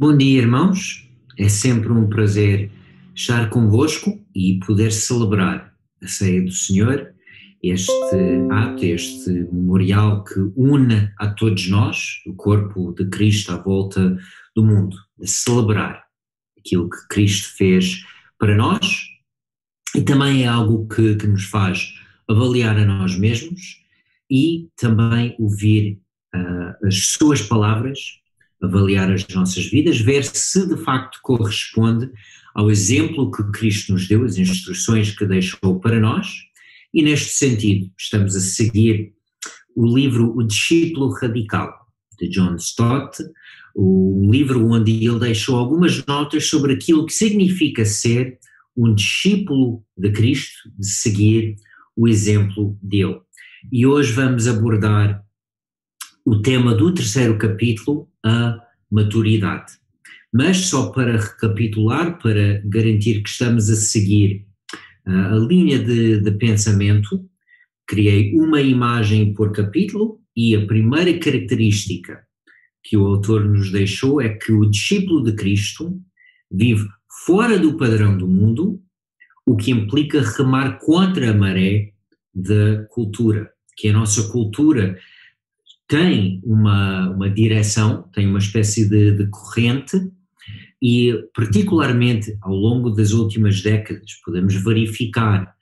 Bom dia, irmãos. É sempre um prazer estar convosco e poder celebrar a ceia do Senhor, este ato, este memorial que une a todos nós, o corpo de Cristo à volta do mundo, celebrar aquilo que Cristo fez para nós e também é algo que, que nos faz avaliar a nós mesmos e também ouvir uh, as suas palavras avaliar as nossas vidas, ver se de facto corresponde ao exemplo que Cristo nos deu, as instruções que deixou para nós, e neste sentido estamos a seguir o livro O Discípulo Radical, de John Stott, um livro onde ele deixou algumas notas sobre aquilo que significa ser um discípulo de Cristo, de seguir o exemplo dele. E hoje vamos abordar o tema do terceiro capítulo, a maturidade. Mas só para recapitular, para garantir que estamos a seguir uh, a linha de, de pensamento, criei uma imagem por capítulo e a primeira característica que o autor nos deixou é que o discípulo de Cristo vive fora do padrão do mundo, o que implica remar contra a maré da cultura, que a nossa cultura tem uma, uma direção, tem uma espécie de, de corrente, e particularmente ao longo das últimas décadas podemos verificar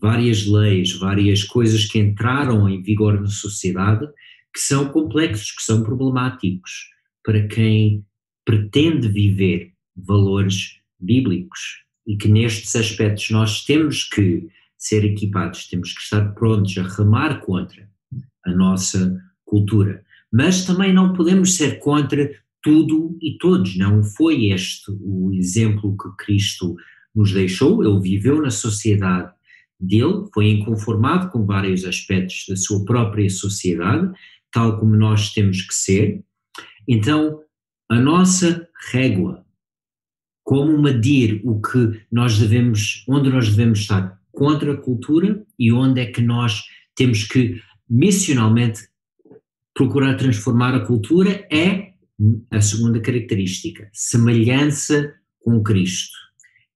várias leis, várias coisas que entraram em vigor na sociedade que são complexos, que são problemáticos para quem pretende viver valores bíblicos e que nestes aspectos nós temos que ser equipados, temos que estar prontos a remar contra a nossa cultura. Mas também não podemos ser contra tudo e todos. Não foi este o exemplo que Cristo nos deixou. Ele viveu na sociedade dele, foi inconformado com vários aspectos da sua própria sociedade, tal como nós temos que ser. Então, a nossa régua, como medir o que nós devemos, onde nós devemos estar contra a cultura e onde é que nós temos que missionalmente procurar transformar a cultura é a segunda característica, semelhança com Cristo.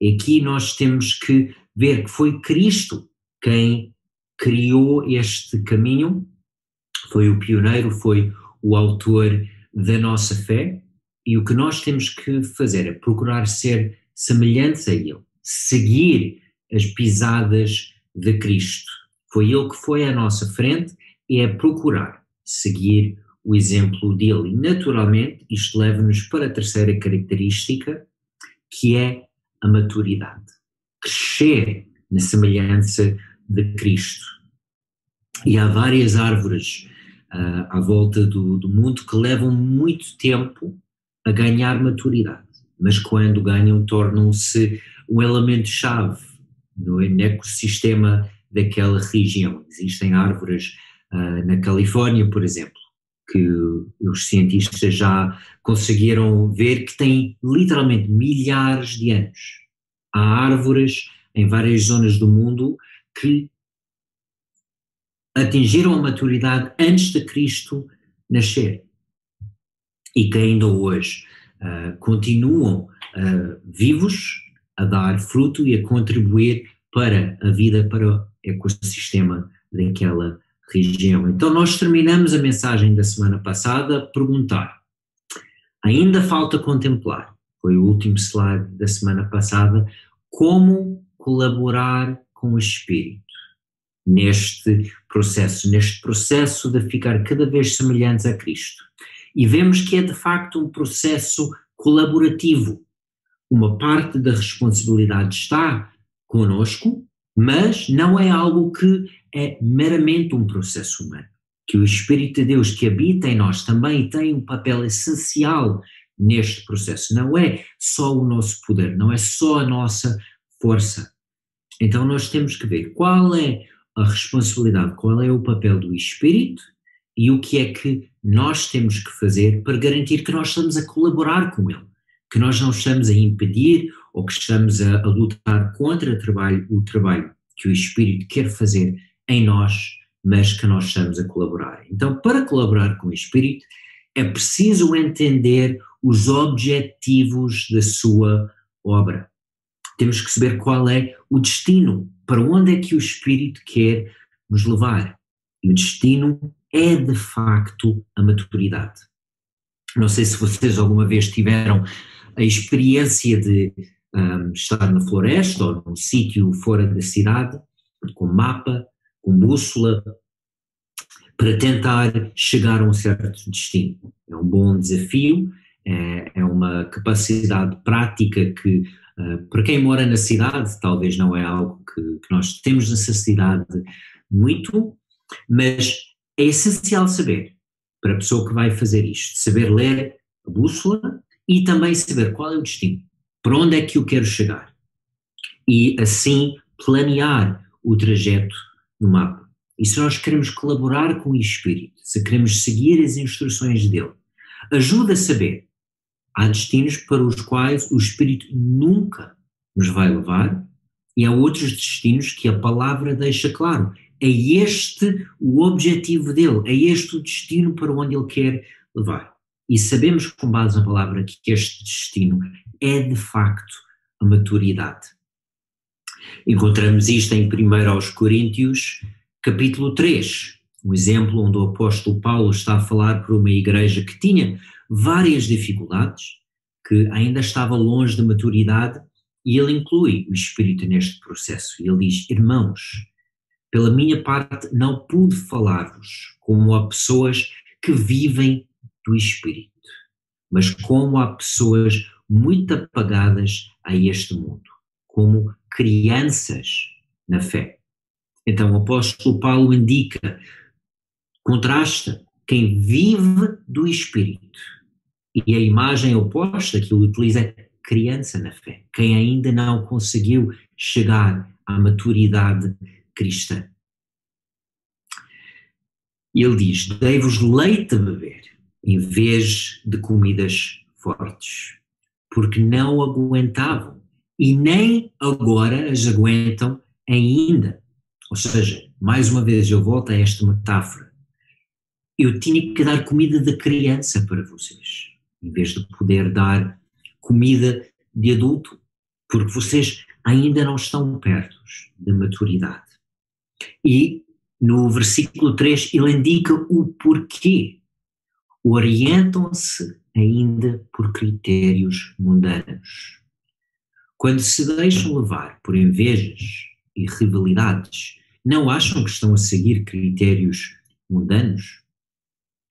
E aqui nós temos que ver que foi Cristo quem criou este caminho, foi o pioneiro, foi o autor da nossa fé, e o que nós temos que fazer é procurar ser semelhantes a Ele, seguir as pisadas de Cristo. Foi Ele que foi à nossa frente e é procurar seguir o exemplo dele. Naturalmente, isto leva-nos para a terceira característica, que é a maturidade. Crescer na semelhança de Cristo. E há várias árvores uh, à volta do, do mundo que levam muito tempo a ganhar maturidade, mas quando ganham, tornam-se um elemento-chave no ecossistema daquela região. Existem árvores na Califórnia, por exemplo, que os cientistas já conseguiram ver que têm literalmente milhares de anos. Há árvores em várias zonas do mundo que atingiram a maturidade antes de Cristo nascer e que ainda hoje uh, continuam uh, vivos a dar fruto e a contribuir para a vida, para o ecossistema daquela região. Então, nós terminamos a mensagem da semana passada a perguntar: ainda falta contemplar, foi o último slide da semana passada, como colaborar com o Espírito neste processo, neste processo de ficar cada vez semelhantes a Cristo. E vemos que é de facto um processo colaborativo. Uma parte da responsabilidade está conosco, mas não é algo que é meramente um processo humano. Que o Espírito de Deus que habita em nós também tem um papel essencial neste processo. Não é só o nosso poder, não é só a nossa força. Então nós temos que ver qual é a responsabilidade, qual é o papel do Espírito e o que é que nós temos que fazer para garantir que nós estamos a colaborar com Ele, que nós não estamos a impedir ou que estamos a, a lutar contra o trabalho, o trabalho que o Espírito quer fazer em nós, mas que nós estamos a colaborar. Então, para colaborar com o Espírito, é preciso entender os objetivos da sua obra. Temos que saber qual é o destino, para onde é que o Espírito quer nos levar. E o destino é de facto a maturidade. Não sei se vocês alguma vez tiveram a experiência de um, estar na floresta ou num sítio fora da cidade, com mapa, com bússola, para tentar chegar a um certo destino. É um bom desafio, é, é uma capacidade prática que, uh, para quem mora na cidade, talvez não é algo que, que nós temos necessidade muito, mas é essencial saber, para a pessoa que vai fazer isto, saber ler a bússola e também saber qual é o destino, para onde é que eu quero chegar. E assim planear o trajeto no mapa. E se nós queremos colaborar com o Espírito, se queremos seguir as instruções dele, ajuda a saber. Há destinos para os quais o Espírito nunca nos vai levar e há outros destinos que a palavra deixa claro. É este o objetivo dele, é este o destino para onde ele quer levar. E sabemos, com base na palavra, que este destino é de facto a maturidade. Encontramos isto em 1 aos Coríntios, capítulo 3, um exemplo onde o apóstolo Paulo está a falar para uma igreja que tinha várias dificuldades, que ainda estava longe da maturidade, e ele inclui o Espírito neste processo. Ele diz: Irmãos, pela minha parte, não pude falar-vos como a pessoas que vivem do Espírito, mas como a pessoas muito apagadas a este mundo, como crianças na fé. Então o apóstolo Paulo indica, contrasta quem vive do Espírito. E a imagem oposta que ele utiliza é criança na fé, quem ainda não conseguiu chegar à maturidade cristã. Ele diz: Dei-vos leite a beber, em vez de comidas fortes, porque não aguentavam e nem agora as aguentam ainda. Ou seja, mais uma vez eu volto a esta metáfora. Eu tinha que dar comida de criança para vocês, em vez de poder dar comida de adulto, porque vocês ainda não estão perto da maturidade. E no versículo 3 ele indica o porquê. Orientam-se ainda por critérios mundanos. Quando se deixam levar por invejas e rivalidades, não acham que estão a seguir critérios mundanos?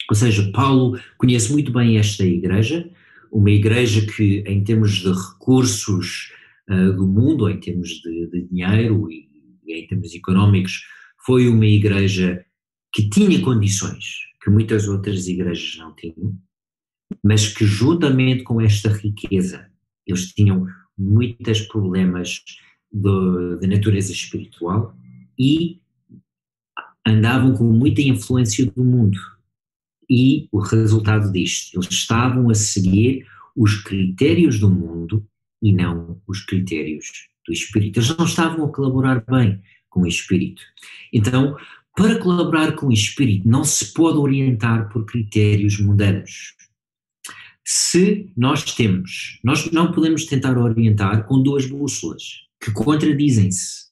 Ou seja, Paulo conhece muito bem esta igreja, uma igreja que, em termos de recursos uh, do mundo, em termos de, de dinheiro e, e em termos económicos, foi uma igreja que tinha condições que muitas outras igrejas não tinham, mas que juntamente com esta riqueza, eles tinham muitos problemas de, de natureza espiritual e andavam com muita influência do mundo. E o resultado disto, eles estavam a seguir os critérios do mundo e não os critérios do Espírito. Eles não estavam a colaborar bem com o Espírito. Então, para colaborar com o Espírito, não se pode orientar por critérios mundanos se nós temos, nós não podemos tentar orientar com duas bússolas que contradizem-se.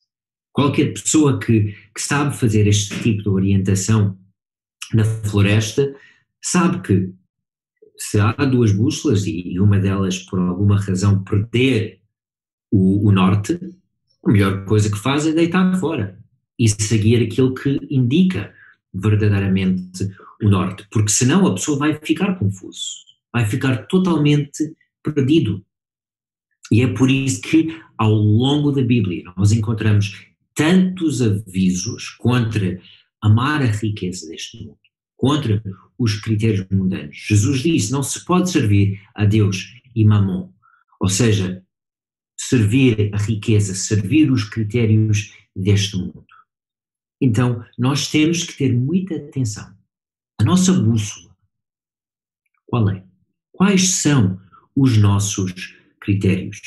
Qualquer pessoa que, que sabe fazer este tipo de orientação na floresta sabe que se há duas bússolas e uma delas por alguma razão perder o, o norte, a melhor coisa que faz é deitar fora e seguir aquilo que indica verdadeiramente o norte, porque senão a pessoa vai ficar confuso vai ficar totalmente perdido. E é por isso que, ao longo da Bíblia, nós encontramos tantos avisos contra amar a riqueza deste mundo, contra os critérios mundanos. Jesus disse: não se pode servir a Deus e mamon, ou seja, servir a riqueza, servir os critérios deste mundo. Então, nós temos que ter muita atenção. A nossa bússola, qual é? Quais são os nossos critérios?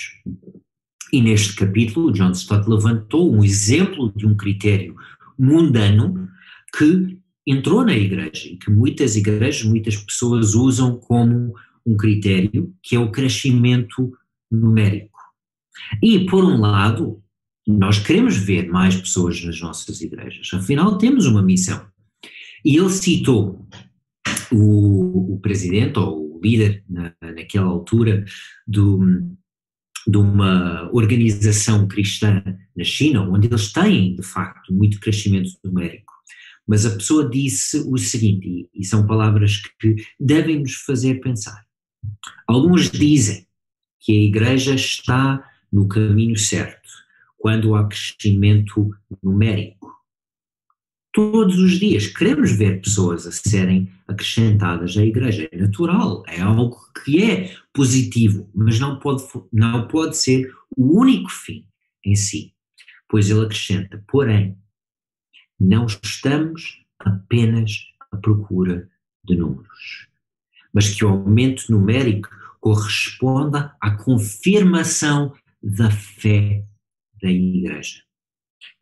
E neste capítulo, John Stott levantou um exemplo de um critério mundano que entrou na igreja e que muitas igrejas, muitas pessoas usam como um critério que é o crescimento numérico. E, por um lado, nós queremos ver mais pessoas nas nossas igrejas, afinal, temos uma missão. E ele citou o, o presidente ou líder na, naquela altura do, de uma organização cristã na China, onde eles têm, de facto, muito crescimento numérico. Mas a pessoa disse o seguinte, e, são palavras que devem nos fazer pensar. Alguns dizem que a Igreja está no caminho certo quando há crescimento numérico. Todos os dias queremos ver pessoas a serem acrescentadas à Igreja. É natural, é algo que é positivo, mas não pode, não pode ser o único fim em si. Pois ele acrescenta, porém, não estamos apenas à procura de números, mas que o aumento numérico corresponda à confirmação da fé da Igreja.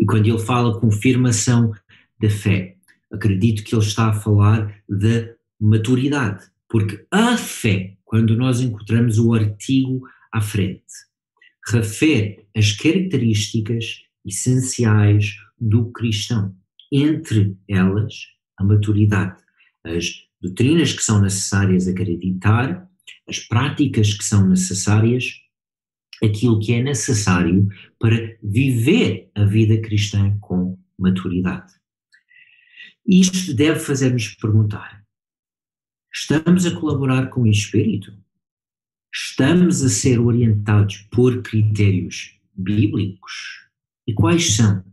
E quando ele fala confirmação da fé, acredito que ele está a falar da maturidade, porque a fé, quando nós encontramos o artigo à frente, refere as características essenciais do cristão. Entre elas a maturidade, as doutrinas que são necessárias acreditar, as práticas que são necessárias, aquilo que é necessário para viver a vida cristã com maturidade. Isto deve fazer-nos perguntar: estamos a colaborar com o Espírito? Estamos a ser orientados por critérios bíblicos? E quais são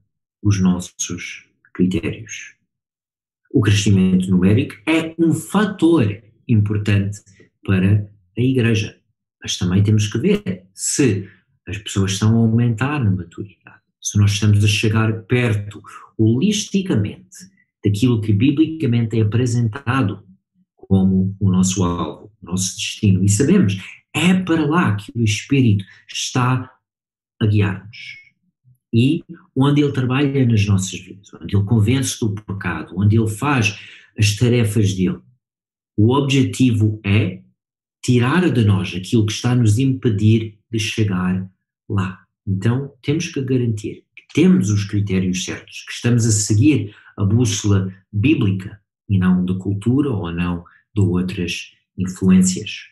os nossos critérios. O crescimento numérico é um fator importante para a Igreja, mas também temos que ver se as pessoas estão a aumentar na maturidade, se nós estamos a chegar perto, holisticamente, daquilo que biblicamente é apresentado como o nosso alvo, o nosso destino. E sabemos, é para lá que o Espírito está a guiar-nos e onde ele trabalha nas nossas vidas, onde ele convence do pecado, onde ele faz as tarefas dele. O objetivo é tirar de nós aquilo que está a nos impedir de chegar lá. Então, temos que garantir que temos os critérios certos, que estamos a seguir a bússola bíblica e não de cultura ou não de outras influências.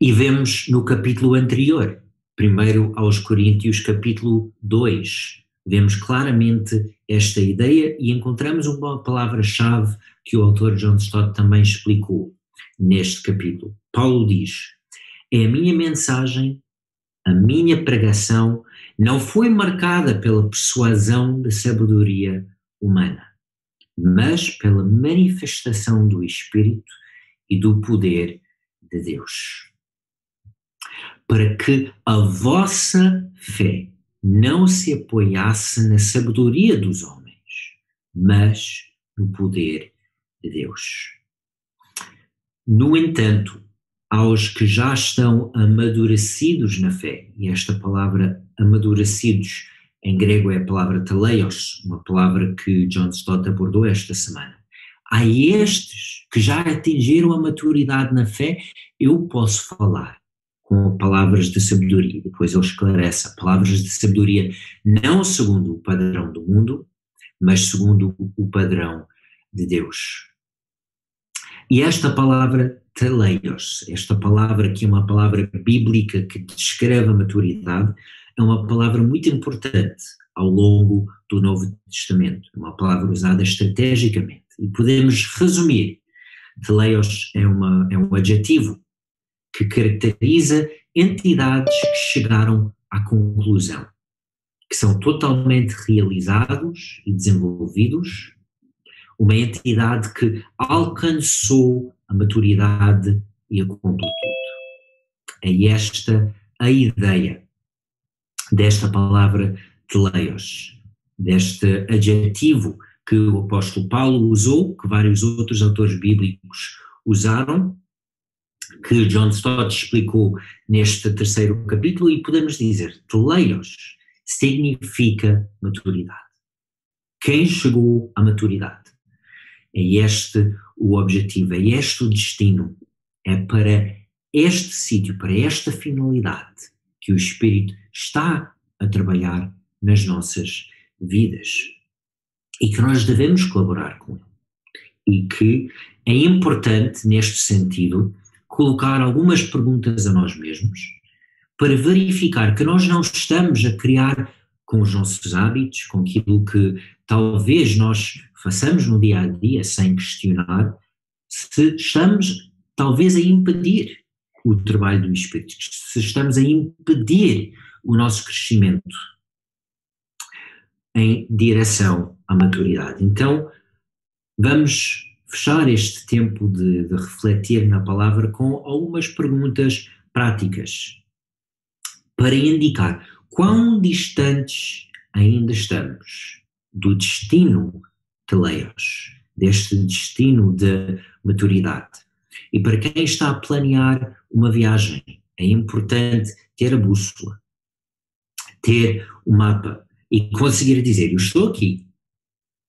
E vemos no capítulo anterior primeiro aos Coríntios, capítulo 2. Vemos claramente esta ideia e encontramos uma palavra-chave que o autor John Stott também explicou neste capítulo. Paulo diz: É a minha mensagem, a minha pregação não foi marcada pela persuasão da sabedoria humana, mas pela manifestação do Espírito e do poder de Deus para que a vossa fé não se apoiasse na sabedoria dos homens, mas no poder de Deus. No entanto, aos que já estão amadurecidos na fé, e esta palavra amadurecidos em grego é a palavra teleios, uma palavra que John Stott abordou esta semana. A estes que já atingiram a maturidade na fé, eu posso falar com palavras de sabedoria. Depois ele esclarece palavras de sabedoria não segundo o padrão do mundo, mas segundo o padrão de Deus. E esta palavra teleios, esta palavra que é uma palavra bíblica que descreve a maturidade, é uma palavra muito importante ao longo do Novo Testamento, é uma palavra usada estrategicamente. E podemos resumir, teleios é, uma, é um adjetivo que caracteriza entidades que chegaram à conclusão, que são totalmente realizados e desenvolvidos, uma entidade que alcançou a maturidade e a completude. É esta a ideia desta palavra teleios, deste adjetivo que o apóstolo Paulo usou, que vários outros autores bíblicos usaram, que John Stott explicou neste terceiro capítulo e podemos dizer, teleios significa maturidade. Quem chegou à maturidade? É este o objetivo, é este o destino, É para este sítio, para esta finalidade que o Espírito está a trabalhar nas nossas vidas e que nós devemos colaborar com ele. E que é importante, neste sentido, colocar algumas perguntas a nós mesmos para verificar que nós não estamos a criar com os nossos hábitos, com aquilo que talvez nós façamos no dia a dia sem questionar, se estamos talvez a impedir o trabalho do Espírito, se estamos a impedir o nosso crescimento em direção à maturidade. Então, vamos fechar este tempo de, de refletir na palavra com algumas perguntas práticas para indicar quão distantes ainda estamos do destino de Leos, deste destino de maturidade. E para quem está a planear uma viagem, é importante ter a bússola, ter o mapa e conseguir dizer: Eu estou aqui,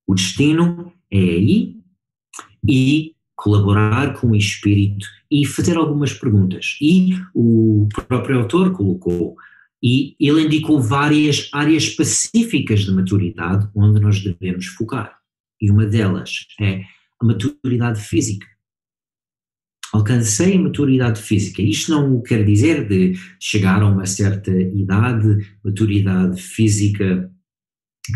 o destino é aí e colaborar com o espírito e fazer algumas perguntas. E o próprio autor colocou, e ele indicou várias áreas específicas de maturidade onde nós devemos focar. E uma delas é a maturidade física. Alcancei maturidade física. Isto não quer dizer de chegar a uma certa idade, maturidade física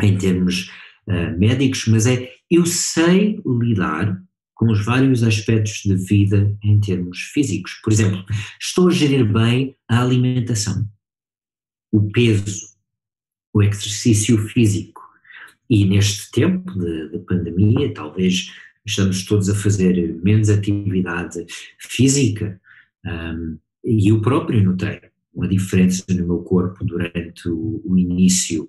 em termos uh, médicos, mas é eu sei lidar com os vários aspectos de vida em termos físicos. Por exemplo, estou a gerir bem a alimentação, o peso, o exercício físico. E neste tempo de, de pandemia, talvez estamos todos a fazer menos atividade física, um, e eu próprio notei uma diferença no meu corpo durante o, o início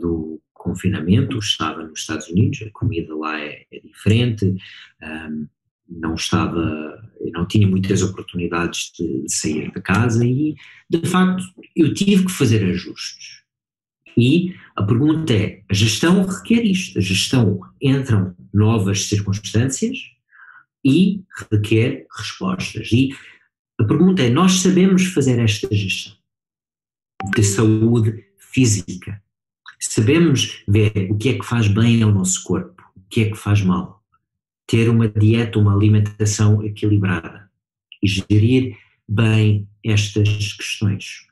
do confinamento, estava nos Estados Unidos, a comida lá é, é diferente, um, não estava, não tinha muitas oportunidades de, de sair da casa e, de facto, eu tive que fazer ajustes. E a pergunta é: a gestão requer isto, a gestão entram novas circunstâncias e requer respostas. E a pergunta é: nós sabemos fazer esta gestão de saúde física. Sabemos ver o que é que faz bem ao nosso corpo, o que é que faz mal. Ter uma dieta, uma alimentação equilibrada e gerir bem estas questões.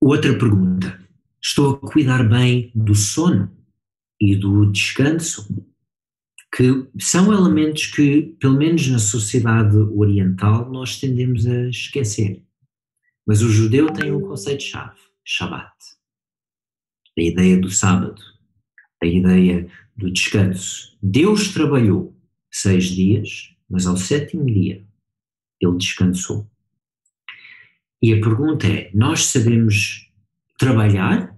Outra pergunta. Estou a cuidar bem do sono e do descanso, que são elementos que, pelo menos na sociedade oriental, nós tendemos a esquecer. Mas o judeu tem um conceito-chave, Shabbat. A ideia do sábado, a ideia do descanso. Deus trabalhou seis dias, mas ao sétimo dia ele descansou. E a pergunta é: nós sabemos trabalhar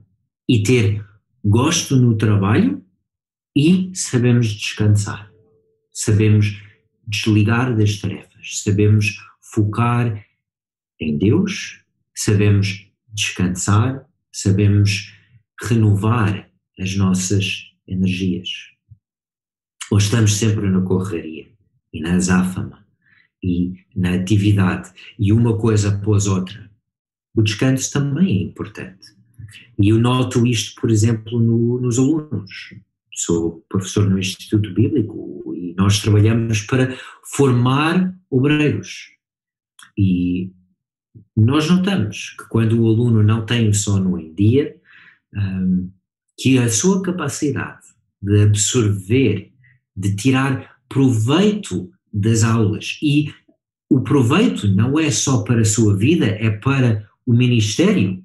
e ter gosto no trabalho e sabemos descansar. Sabemos desligar das tarefas, sabemos focar em Deus sabemos descansar, sabemos renovar as nossas energias. Ou estamos sempre na correria e na azáfama e na atividade e uma coisa após outra. O descanso também é importante. E eu noto isto, por exemplo, no, nos alunos. Sou professor no Instituto Bíblico e nós trabalhamos para formar obreiros. E nós notamos que quando o aluno não tem o sono em dia, um, que a sua capacidade de absorver, de tirar proveito das aulas e o proveito não é só para a sua vida, é para o ministério.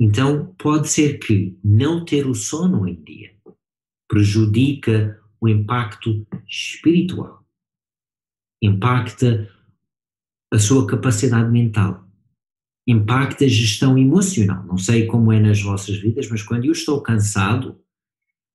Então, pode ser que não ter o sono em dia prejudica o impacto espiritual, impacta a sua capacidade mental, impacta a gestão emocional. Não sei como é nas vossas vidas, mas quando eu estou cansado,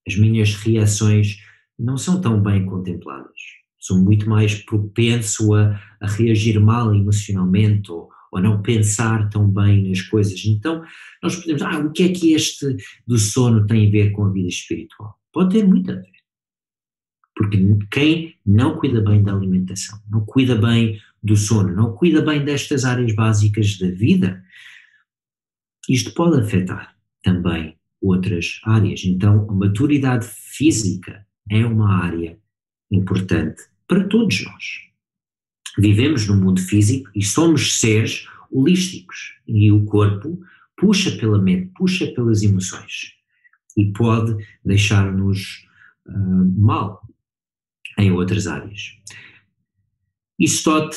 as minhas reações não são tão bem contempladas. Sou muito mais propenso a, a reagir mal emocionalmente ou, ou não pensar tão bem nas coisas. Então, nós podemos, ah, o que é que este do sono tem a ver com a vida espiritual? Pode ter muito a ver. Porque quem não cuida bem da alimentação, não cuida bem do sono, não cuida bem destas áreas básicas da vida, isto pode afetar também outras áreas. Então, a maturidade física é uma área importante para todos nós. Vivemos no mundo físico e somos seres holísticos e o corpo puxa pela mente, puxa pelas emoções e pode deixar-nos uh, mal em outras áreas. Stott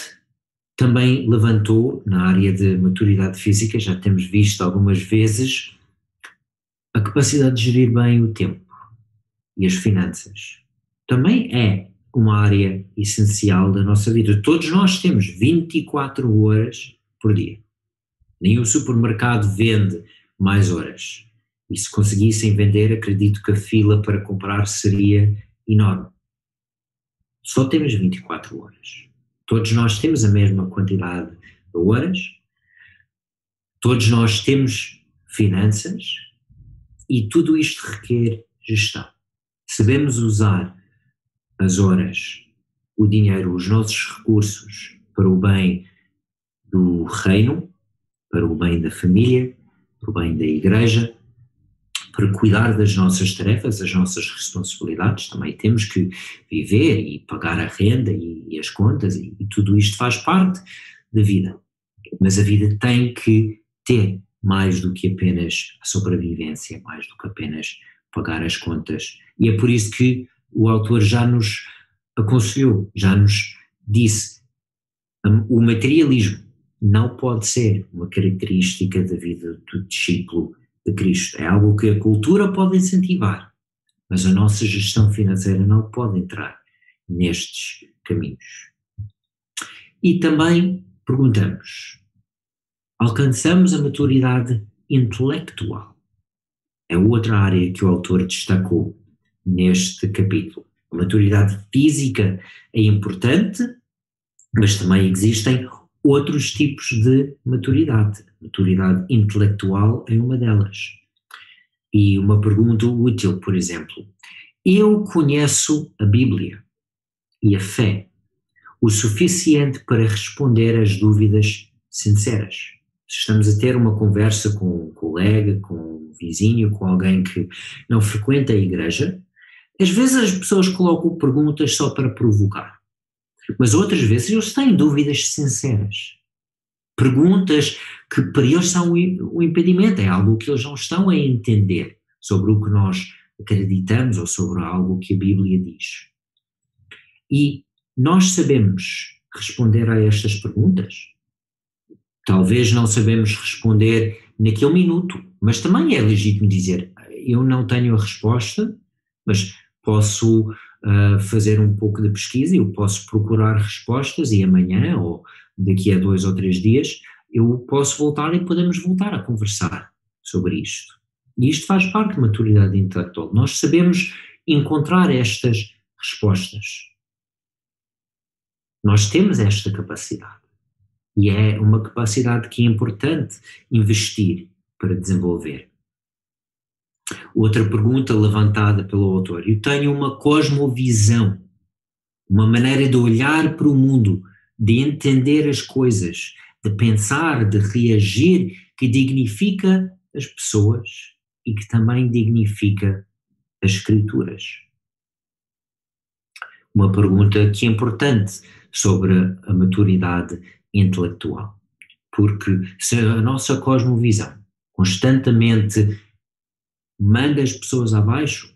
também levantou na área de maturidade física, já temos visto algumas vezes, a capacidade de gerir bem o tempo e as finanças. Também é uma área essencial da nossa vida. Todos nós temos 24 horas por dia. Nenhum supermercado vende mais horas. E se conseguissem vender, acredito que a fila para comprar seria enorme. Só temos 24 horas. Todos nós temos a mesma quantidade de horas, todos nós temos finanças e tudo isto requer gestão. Sabemos usar as horas, o dinheiro, os nossos recursos para o bem do reino, para o bem da família, para o bem da igreja, para cuidar das nossas tarefas, das nossas responsabilidades, também temos que viver e pagar a renda e, e as contas, e, e tudo isto faz parte da vida. Mas a vida tem que ter mais do que apenas a sobrevivência, mais do que apenas pagar as contas. E é por isso que o autor já nos aconselhou, já nos disse: o materialismo não pode ser uma característica da vida do discípulo de Cristo. É algo que a cultura pode incentivar, mas a nossa gestão financeira não pode entrar nestes caminhos. E também perguntamos: alcançamos a maturidade intelectual? É outra área que o autor destacou neste capítulo. A maturidade física é importante, mas também existem outros tipos de maturidade. Maturidade intelectual é uma delas. E uma pergunta útil, por exemplo: eu conheço a Bíblia e a fé o suficiente para responder às dúvidas sinceras? Se estamos a ter uma conversa com um colega, com um vizinho, com alguém que não frequenta a igreja, às vezes as pessoas colocam perguntas só para provocar. Mas outras vezes eles têm dúvidas sinceras. Perguntas que para eles são um impedimento, é algo que eles não estão a entender sobre o que nós acreditamos ou sobre algo que a Bíblia diz. E nós sabemos responder a estas perguntas? Talvez não sabemos responder naquele minuto, mas também é legítimo dizer: eu não tenho a resposta, mas posso uh, fazer um pouco de pesquisa, eu posso procurar respostas e amanhã ou daqui a dois ou três dias eu posso voltar e podemos voltar a conversar sobre isto. E isto faz parte da maturidade intelectual. Nós sabemos encontrar estas respostas. Nós temos esta capacidade. E é uma capacidade que é importante investir para desenvolver. Outra pergunta levantada pelo autor: eu tenho uma cosmovisão, uma maneira de olhar para o mundo, de entender as coisas, de pensar, de reagir, que dignifica as pessoas e que também dignifica as escrituras. Uma pergunta que é importante sobre a maturidade intelectual. Porque se a nossa cosmovisão constantemente manda as pessoas abaixo,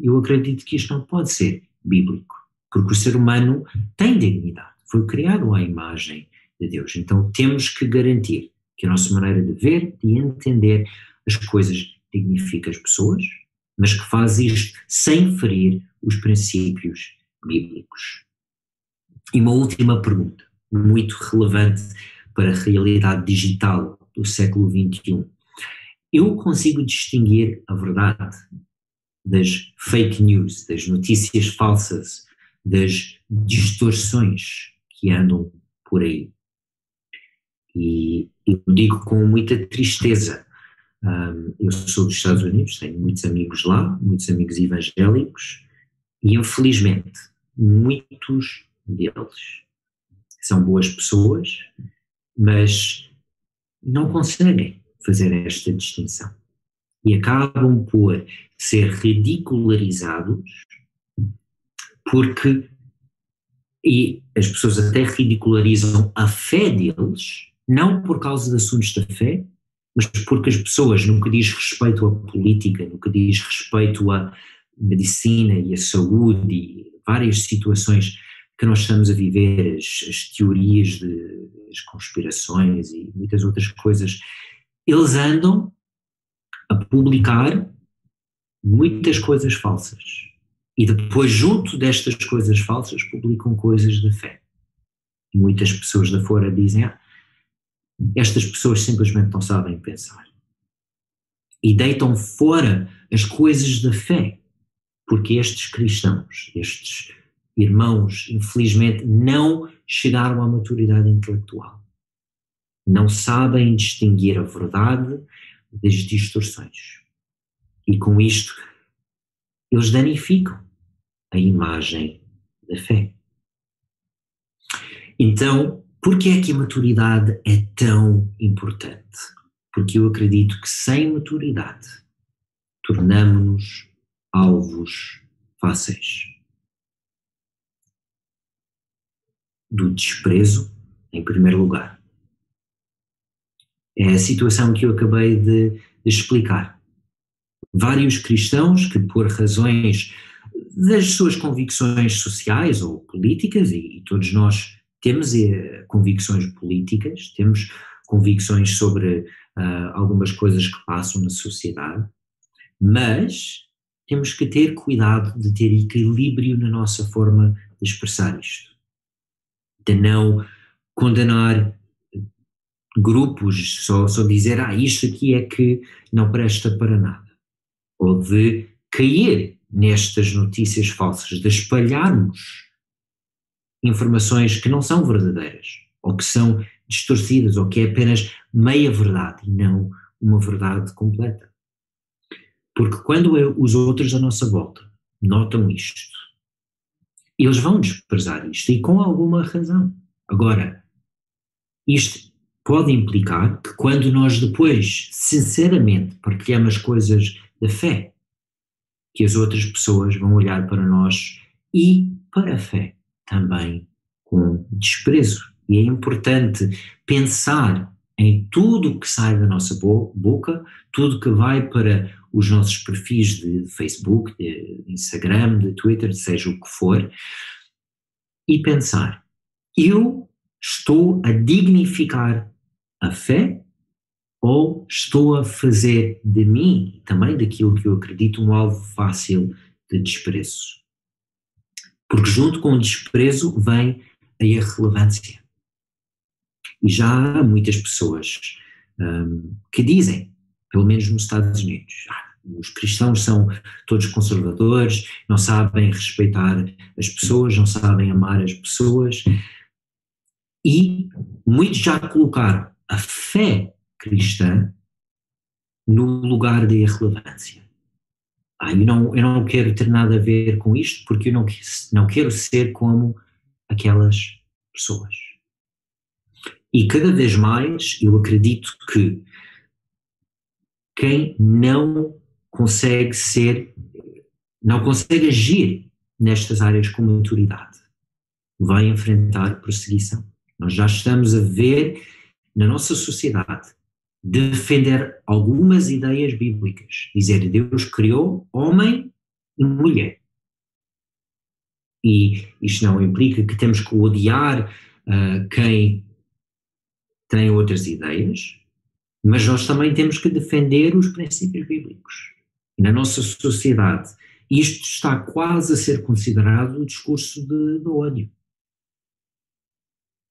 eu acredito que isto não pode ser bíblico, porque o ser humano tem dignidade, foi criado à imagem de Deus. Então temos que garantir que a nossa maneira de ver, de entender as coisas dignifica as pessoas, mas que faz isto sem ferir os princípios bíblicos. E uma última pergunta, muito relevante para a realidade digital do século XXI eu consigo distinguir a verdade das fake news, das notícias falsas, das distorções que andam por aí. E eu digo com muita tristeza. Um, eu sou dos Estados Unidos, tenho muitos amigos lá, muitos amigos evangélicos, E infelizmente, muitos deles são boas pessoas, mas não conseguem fazer esta distinção. E acabam por ser ridicularizados porque e as pessoas até ridicularizam a fé deles, não por causa de assuntos da fé, mas porque as pessoas, no que diz respeito à política, no que diz respeito à medicina e à saúde e várias situações que nós estamos a viver, as, as teorias de as conspirações e muitas outras coisas, eles andam a publicar muitas coisas falsas. E depois, junto destas coisas falsas, publicam coisas de fé. E muitas pessoas de fora dizem: ah, estas pessoas simplesmente não sabem pensar. E deitam fora as coisas da fé, porque estes cristãos, estes irmãos, infelizmente, não chegaram à maturidade intelectual. Não sabem distinguir a verdade das distorções. E com isto, eles danificam a imagem da fé. Então, por que é que a maturidade é tão importante? Porque eu acredito que sem maturidade tornamos-nos alvos fáceis do desprezo, em primeiro lugar. É a situação que eu acabei de, de explicar. Vários cristãos que, por razões das suas convicções sociais ou políticas, e, e todos nós temos eh, convicções políticas, temos convicções sobre uh, algumas coisas que passam na sociedade, mas temos que ter cuidado de ter equilíbrio na nossa forma de expressar isto. De não condenar grupos, só, só dizer, ah, isto aqui é que não presta para nada. Ou de cair nestas notícias falsas, de espalharmos informações que não são verdadeiras, ou que são distorcidas, ou que é apenas meia verdade e não uma verdade completa. Porque quando os outros à nossa volta notam isto, eles vão desprezar isto e com alguma razão. Agora, isto pode implicar que quando nós depois, sinceramente, partilhamos coisas da fé, que as outras pessoas vão olhar para nós e para a fé também com desprezo. E é importante pensar em tudo que sai da nossa boca, tudo que vai para os nossos perfis de Facebook, de Instagram, de Twitter, seja o que for, e pensar: eu estou a dignificar a fé ou estou a fazer de mim, também daquilo que eu acredito, um alvo fácil de desprezo? Porque junto com o desprezo vem a irrelevância. E já há muitas pessoas um, que dizem, pelo menos nos Estados Unidos, ah, os cristãos são todos conservadores, não sabem respeitar as pessoas, não sabem amar as pessoas. E muitos já colocaram a fé cristã no lugar da irrelevância ah, eu, não, eu não quero ter nada a ver com isto porque eu não, não quero ser como aquelas pessoas. E cada vez mais eu acredito que quem não consegue ser, não consegue agir nestas áreas com maturidade, vai enfrentar perseguição. Nós já estamos a ver na nossa sociedade defender algumas ideias bíblicas, dizer Deus criou homem e mulher. E isto não implica que temos que odiar uh, quem tem outras ideias, mas nós também temos que defender os princípios bíblicos. Na nossa sociedade, isto está quase a ser considerado o discurso de, de ódio.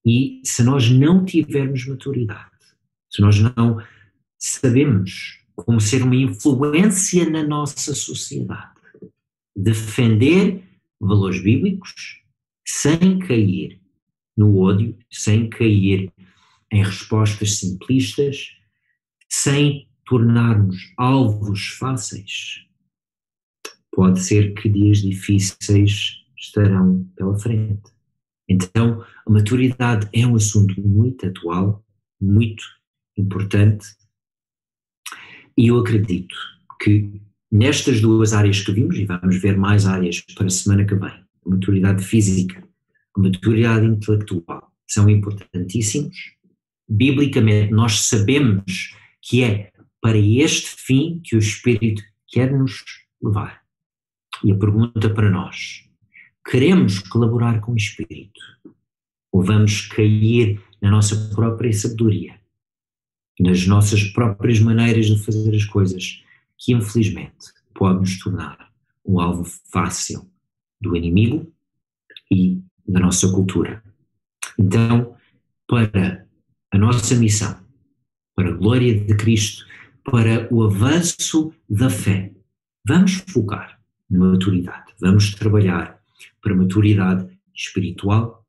E se nós não tivermos maturidade, se nós não sabemos como ser uma influência na nossa sociedade, defender valores bíblicos sem cair no ódio, sem cair em respostas simplistas, sem tornarmos alvos fáceis, pode ser que dias difíceis estarão pela frente. Então, a maturidade é um assunto muito atual, muito importante, e eu acredito que nestas duas áreas que vimos, e vamos ver mais áreas para a semana que vem, a maturidade física, a maturidade intelectual, são importantíssimos. Biblicamente, nós sabemos que é para este fim que o Espírito quer nos levar. E a pergunta para nós: queremos colaborar com o Espírito? Ou vamos cair na nossa própria sabedoria, nas nossas próprias maneiras de fazer as coisas, que infelizmente pode nos tornar um alvo fácil do inimigo e da nossa cultura? Então, para a nossa missão, para a glória de Cristo, para o avanço da fé, vamos focar na maturidade, vamos trabalhar para maturidade espiritual,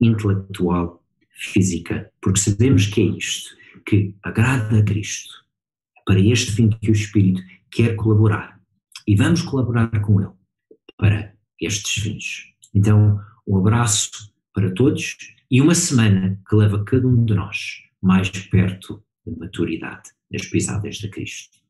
intelectual, física, porque sabemos que é isto que agrada a Cristo, para este fim que o Espírito quer colaborar e vamos colaborar com Ele para estes fins. Então, um abraço para todos e uma semana que leva cada um de nós mais perto da maturidade das pisadas de Cristo.